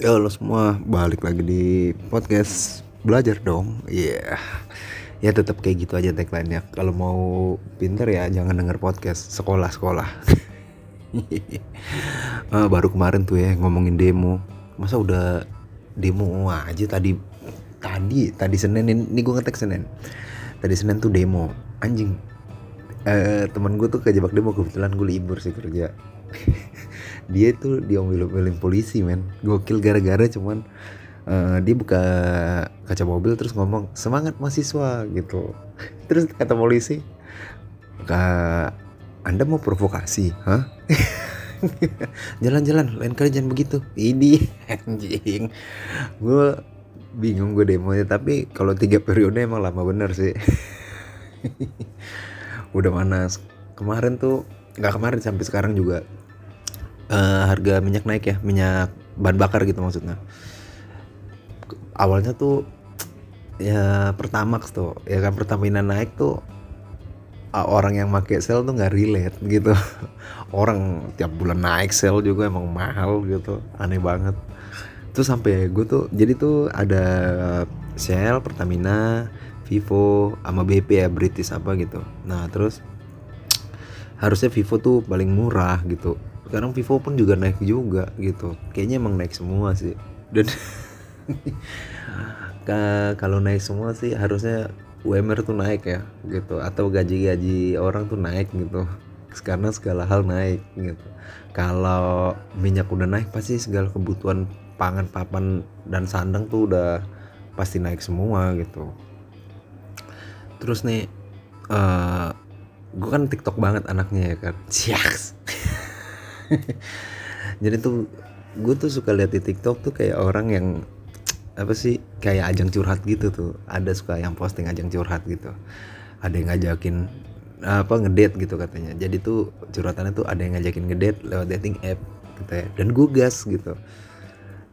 Ya lo semua balik lagi di podcast belajar dong. Iya. Ya tetap kayak gitu aja tagline-nya. Kalau mau pinter ya jangan denger podcast sekolah-sekolah. Ah, baru kemarin tuh ya ngomongin demo. Masa udah demo aja tadi tadi tadi Senin ini, gue ngetek Senin. Tadi Senin tuh demo. Anjing. Eh temen gue tuh kejebak demo kebetulan gue libur sih kerja. dia tuh diomelin polisi men. Gokil gara-gara cuman uh, dia buka kaca mobil terus ngomong semangat mahasiswa gitu. Terus kata polisi anda mau provokasi hah? Jalan-jalan lain kali jangan begitu. Ini anjing. Gue bingung gue demonya tapi kalau tiga periode emang lama bener sih. Udah panas. Kemarin tuh nggak kemarin sampai sekarang juga uh, harga minyak naik ya minyak bahan bakar gitu maksudnya. Awalnya tuh ya pertamax tuh ya kan Pertamina naik tuh orang yang make sel tuh nggak relate gitu. Orang tiap bulan naik sel juga emang mahal gitu aneh banget. Tuh sampai gue tuh jadi tuh ada sel Pertamina Vivo sama BP ya British apa gitu. Nah terus harusnya Vivo tuh paling murah gitu sekarang Vivo pun juga naik juga gitu. Kayaknya emang naik semua sih. Dan kalau naik semua sih harusnya UMR tuh naik ya gitu. Atau gaji-gaji orang tuh naik gitu. Karena segala hal naik gitu. Kalau minyak udah naik pasti segala kebutuhan pangan papan dan sandang tuh udah pasti naik semua gitu. Terus nih uh, eh, gue kan tiktok banget anaknya ya kan. Siaks jadi tuh gue tuh suka lihat di TikTok tuh kayak orang yang apa sih kayak ajang curhat gitu tuh. Ada suka yang posting ajang curhat gitu. Ada yang ngajakin apa ngedate gitu katanya. Jadi tuh curhatannya tuh ada yang ngajakin ngedate lewat dating app gitu ya. Dan gue gas gitu.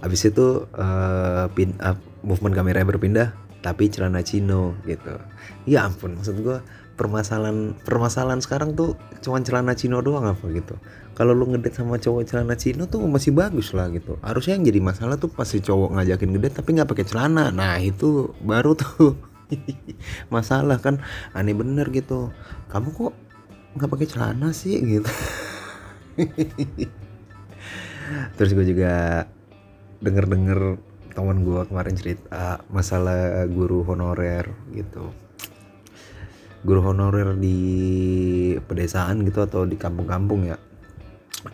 Abis itu uh, pin up movement kamera berpindah tapi celana chino gitu. Ya ampun maksud gue permasalahan permasalahan sekarang tuh cuma celana Cino doang apa gitu. Kalau lu ngedate sama cowok celana Cino tuh masih bagus lah gitu. Harusnya yang jadi masalah tuh pasti cowok ngajakin ngedate tapi nggak pakai celana. Nah itu baru tuh masalah kan. Aneh bener gitu. Kamu kok nggak pakai celana sih gitu? Terus gue juga denger denger teman gue kemarin cerita masalah guru honorer gitu guru honorer di pedesaan gitu atau di kampung-kampung ya.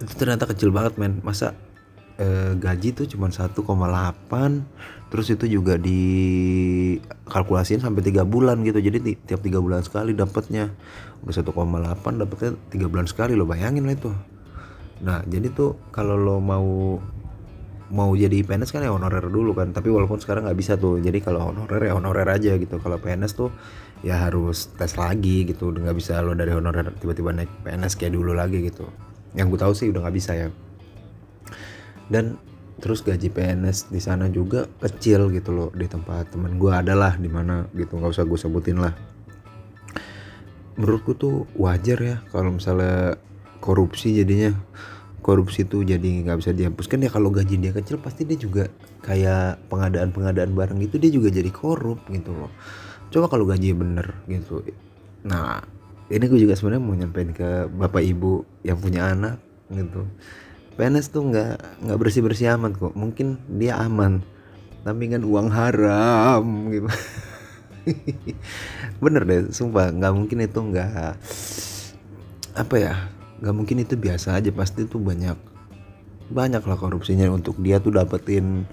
Itu ternyata kecil banget men. Masa eh, gaji tuh cuma 1,8 terus itu juga dikalkulasiin sampai tiga bulan gitu. Jadi tiap tiga bulan sekali dapatnya. Udah 1,8 dapatnya tiga bulan sekali lo bayangin lah itu. Nah jadi tuh kalau lo mau mau jadi PNS kan ya honorer dulu kan. Tapi walaupun sekarang nggak bisa tuh. Jadi kalau honorer ya honorer aja gitu. Kalau PNS tuh ya harus tes lagi gitu. Nggak bisa lo dari honorer tiba-tiba naik PNS kayak dulu lagi gitu. Yang gue tahu sih udah nggak bisa ya. Dan terus gaji PNS di sana juga kecil gitu loh di tempat temen gue adalah di mana gitu. Nggak usah gue sebutin lah. Menurutku tuh wajar ya kalau misalnya korupsi jadinya korupsi itu jadi nggak bisa dihapuskan ya. Kalau gaji dia kecil pasti dia juga kayak pengadaan pengadaan barang itu dia juga jadi korup gitu loh. Coba kalau gaji bener gitu. Nah ini gue juga sebenarnya mau nyampein ke bapak ibu yang punya anak gitu. PNS tuh nggak nggak bersih bersih amat kok. Mungkin dia aman tapi kan uang haram gitu. Bener deh sumpah. Nggak mungkin itu nggak apa ya nggak mungkin itu biasa aja pasti tuh banyak banyak lah korupsinya untuk dia tuh dapetin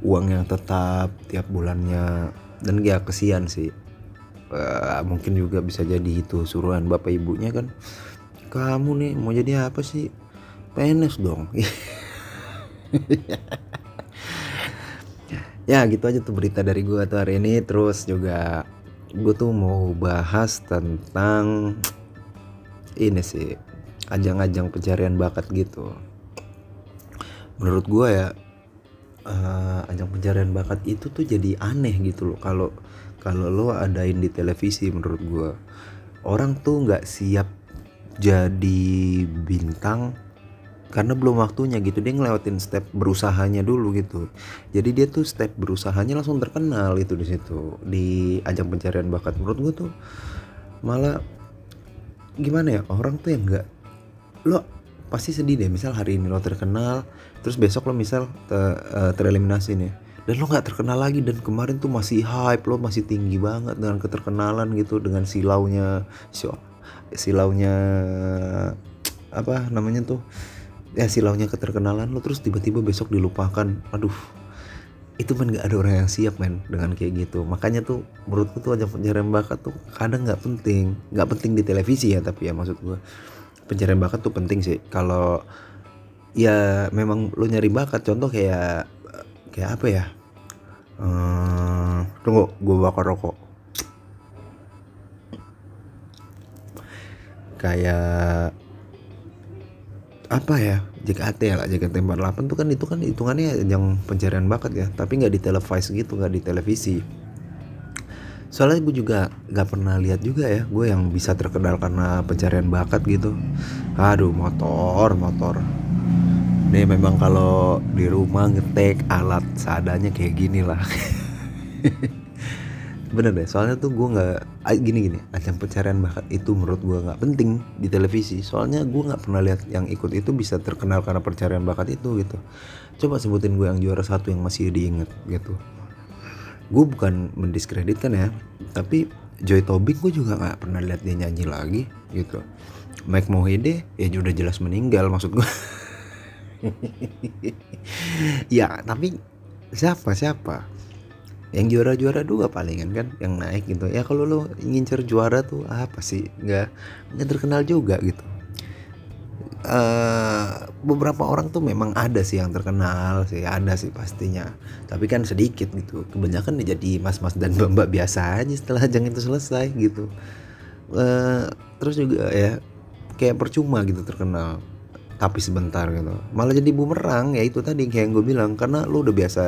uang yang tetap tiap bulannya. Dan ya kesian sih. Uh, mungkin juga bisa jadi itu suruhan bapak ibunya kan. Kamu nih mau jadi apa sih? PNS dong. Ya gitu aja tuh berita dari gue tuh hari ini. Terus juga gue tuh mau bahas tentang ini sih ajang-ajang pencarian bakat gitu. Menurut gue ya uh, ajang pencarian bakat itu tuh jadi aneh gitu loh. Kalau kalau lo adain di televisi menurut gue orang tuh nggak siap jadi bintang karena belum waktunya gitu. Dia ngelewatin step berusahanya dulu gitu. Jadi dia tuh step berusahanya langsung terkenal itu di situ di ajang pencarian bakat. Menurut gue tuh malah gimana ya orang tuh yang enggak lo pasti sedih deh misal hari ini lo terkenal terus besok lo misal te, uh, tereliminasi nih. Dan lo nggak terkenal lagi dan kemarin tuh masih hype lo masih tinggi banget dengan keterkenalan gitu dengan silaunya silaunya apa namanya tuh ya silaunya keterkenalan lo terus tiba-tiba besok dilupakan. Aduh itu kan nggak ada orang yang siap men dengan kayak gitu. Makanya tuh menurutku tuh ajang pencarian bakat tuh kadang nggak penting nggak penting di televisi ya tapi ya maksud gue pencarian bakat tuh penting sih. Kalau ya memang lo nyari bakat contoh kayak kayak apa ya? Hmm, tunggu gue bakar rokok. Kayak apa ya? JKT ya lah JKT48 tuh kan itu kan hitungannya yang pencarian bakat ya. Tapi nggak di televisi gitu nggak di televisi soalnya gue juga nggak pernah lihat juga ya gue yang bisa terkenal karena pencarian bakat gitu. Aduh motor motor. Ini memang kalau di rumah ngetek alat seadanya kayak gini lah. Bener deh soalnya tuh gue nggak gini gini. Ajang pencarian bakat itu menurut gue nggak penting di televisi. Soalnya gue nggak pernah lihat yang ikut itu bisa terkenal karena pencarian bakat itu gitu. Coba sebutin gue yang juara satu yang masih diinget gitu gue bukan mendiskreditkan ya tapi Joy Tobing gue juga nggak pernah lihat dia nyanyi lagi gitu. Mike Mohede ya udah jelas meninggal maksud gue ya tapi siapa siapa? Yang juara-juara dua palingan kan yang naik gitu. Ya kalau lo ngincer juara tuh apa sih? Nggak nggak terkenal juga gitu uh, beberapa orang tuh memang ada sih yang terkenal sih ada sih pastinya. Tapi kan sedikit gitu kebanyakan jadi mas-mas dan mbak-mbak biasa aja setelah ajang itu selesai gitu. Uh, terus juga ya kayak percuma gitu terkenal tapi sebentar gitu. Malah jadi bumerang ya itu tadi kayak yang gue bilang karena lo udah biasa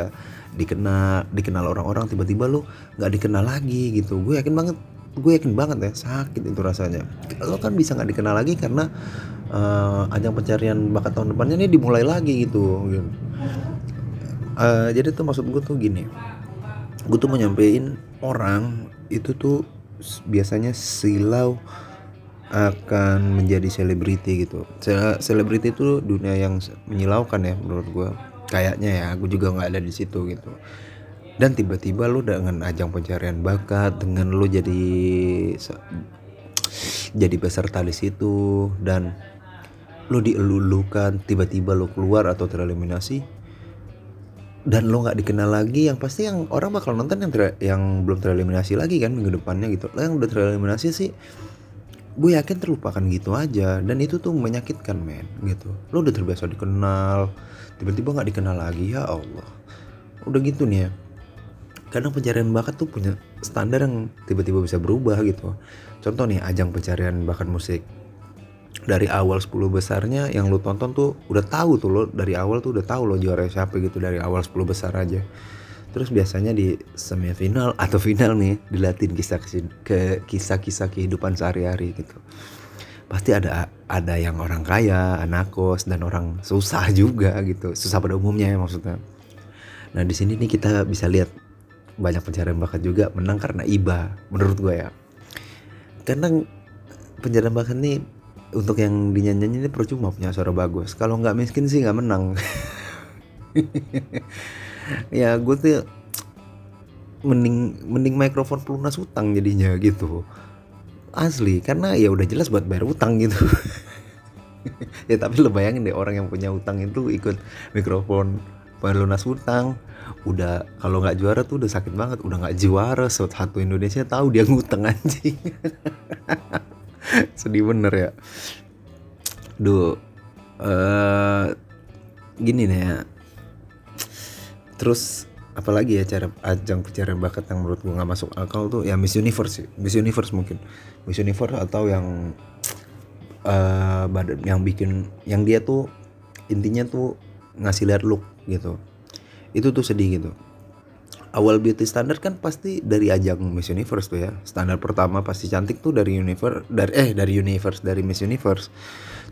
dikenal dikenal orang-orang tiba-tiba lo nggak dikenal lagi gitu. Gue yakin banget gue yakin banget ya sakit itu rasanya. Lo kan bisa nggak dikenal lagi karena uh, ajang pencarian bakat tahun depannya ini dimulai lagi gitu. Uh, jadi tuh maksud gue tuh gini gue tuh mau nyampein orang itu tuh biasanya silau akan menjadi selebriti gitu. Selebriti itu dunia yang menyilaukan ya menurut gue. Kayaknya ya gue juga nggak ada di situ gitu dan tiba-tiba lu dengan ajang pencarian bakat dengan lu jadi jadi peserta di situ dan lu dielulukan tiba-tiba lu keluar atau tereliminasi dan lo nggak dikenal lagi yang pasti yang orang bakal nonton yang yang belum tereliminasi lagi kan minggu depannya gitu. Lo yang udah tereliminasi sih gue yakin terlupakan gitu aja. Dan itu tuh menyakitkan men gitu. Lo udah terbiasa dikenal tiba-tiba nggak dikenal lagi ya Allah. Udah gitu nih ya kadang pencarian bakat tuh punya standar yang tiba-tiba bisa berubah gitu. Contoh nih ajang pencarian bakat musik. Dari awal 10 besarnya yang lo tonton tuh udah tahu tuh lo dari awal tuh udah tahu lo juara siapa gitu dari awal 10 besar aja. Terus biasanya di semifinal atau final nih dilatih kisah ke kisah-kisah kehidupan sehari-hari gitu. Pasti ada ada yang orang kaya, anak kos dan orang susah juga gitu, susah pada umumnya ya maksudnya. Nah di sini nih kita bisa lihat banyak pencarian bakat juga menang karena iba menurut gue ya. Karena pencarian bakat nih untuk yang dinyanyi ini percuma punya suara bagus. Kalau nggak miskin sih nggak menang. ya gue tuh mending mending mikrofon pelunas utang jadinya gitu asli karena ya udah jelas buat bayar utang gitu ya tapi lo bayangin deh orang yang punya utang itu ikut mikrofon bayar lunas utang udah kalau nggak juara tuh udah sakit banget. Udah nggak juara satu Indonesia tahu dia ngutang anjing. Sedih bener ya. Duh uh, gini nih ya. Terus apalagi ya cara ajang pencarian bakat yang menurut gue nggak masuk akal tuh? Ya Miss Universe sih. Miss Universe mungkin. Miss Universe atau yang uh, badan yang bikin yang dia tuh intinya tuh ngasih lihat look gitu. Itu tuh sedih gitu. Awal beauty standard kan pasti dari ajang Miss Universe tuh ya. Standar pertama pasti cantik tuh dari universe dari eh dari universe dari Miss Universe.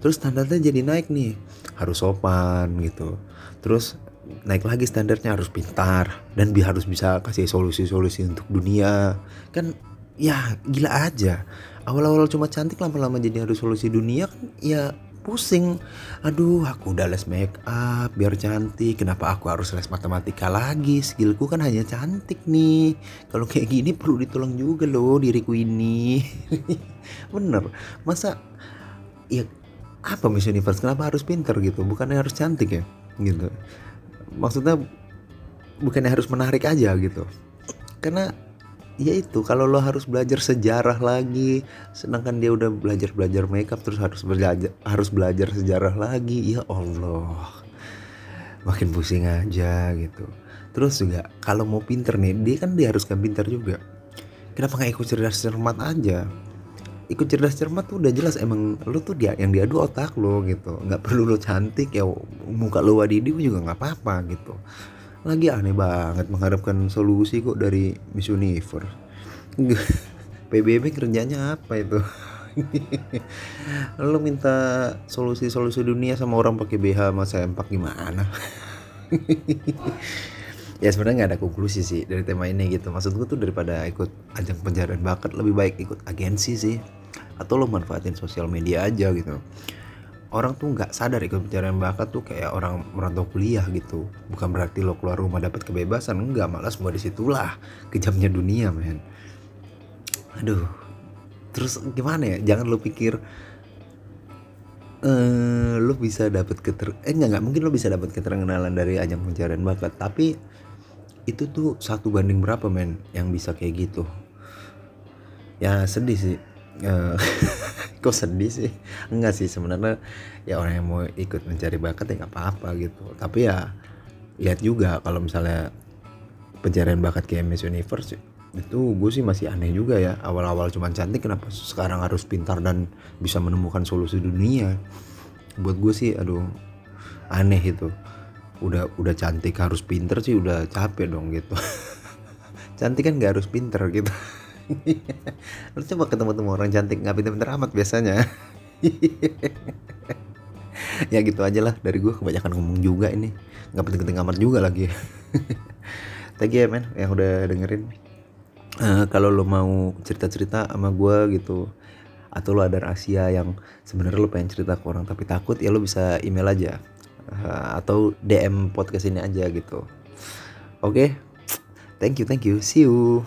Terus standarnya jadi naik nih. Harus sopan gitu. Terus naik lagi standarnya harus pintar. Dan bi harus bisa kasih solusi-solusi untuk dunia. Kan ya gila aja. Awal-awal cuma cantik lama-lama jadi harus solusi dunia kan ya pusing. Aduh aku udah les make up biar cantik. Kenapa aku harus les matematika lagi? Skillku kan hanya cantik nih. Kalau kayak gini perlu ditolong juga loh diriku ini. Bener. Masa ya apa Miss Universe? Kenapa harus pinter gitu? Bukannya harus cantik ya? Gitu. Maksudnya bukannya harus menarik aja gitu. Karena ya itu kalau lo harus belajar sejarah lagi sedangkan dia udah belajar belajar makeup terus harus belajar harus belajar sejarah lagi ya Allah. Makin pusing aja gitu. Terus juga kalau mau pinter nih dia kan dia harus kan pinter juga. Kenapa nggak ikut cerdas cermat aja? Ikut cerdas cermat tuh udah jelas emang lo tuh dia yang diadu otak lo gitu. Nggak perlu lo cantik ya muka lo wadidi juga nggak apa-apa gitu lagi aneh banget mengharapkan solusi kok dari Miss Universe. PBB kerjanya apa itu? Lo minta solusi-solusi dunia sama orang pakai BH sama sempak gimana? Ya sebenarnya nggak ada konklusi sih dari tema ini gitu. Maksud gue tuh daripada ikut ajang pencarian bakat lebih baik ikut agensi sih. Atau lo manfaatin sosial media aja gitu orang tuh nggak sadar ikut pencarian bakat tuh kayak orang merantau kuliah gitu. Bukan berarti lo keluar rumah dapat kebebasan enggak malah semua di situlah kejamnya dunia men. Aduh terus gimana ya? Jangan lo pikir uh, lo bisa dapat keter eh enggak enggak mungkin lo bisa dapat keterkenalan dari ajang pencarian bakat tapi itu tuh satu banding berapa men yang bisa kayak gitu? Ya sedih sih. Uh, kok sedih sih? Enggak sih sebenarnya ya orang yang mau ikut mencari bakat ya nggak apa-apa gitu. Tapi ya lihat juga kalau misalnya pencarian bakat kayak Miss Universe itu gue sih masih aneh juga ya. Awal-awal cuma cantik kenapa sekarang harus pintar dan bisa menemukan solusi dunia? Buat gue sih aduh aneh itu. Udah udah cantik harus pinter sih udah capek dong gitu. Cantik kan gak harus pinter gitu lu coba ketemu temu orang cantik nggak pinter-pinter amat biasanya. Ya gitu aja lah dari gue kebanyakan ngomong juga ini. Nggak penting-penting amat juga lagi. Thank you ya men yang udah dengerin. Uh, kalau lo mau cerita-cerita sama gue gitu atau lo ada rahasia yang sebenarnya lo pengen cerita ke orang tapi takut ya lo bisa email aja. Uh, atau DM podcast ini aja gitu. Oke? okay? Thank you thank you. See you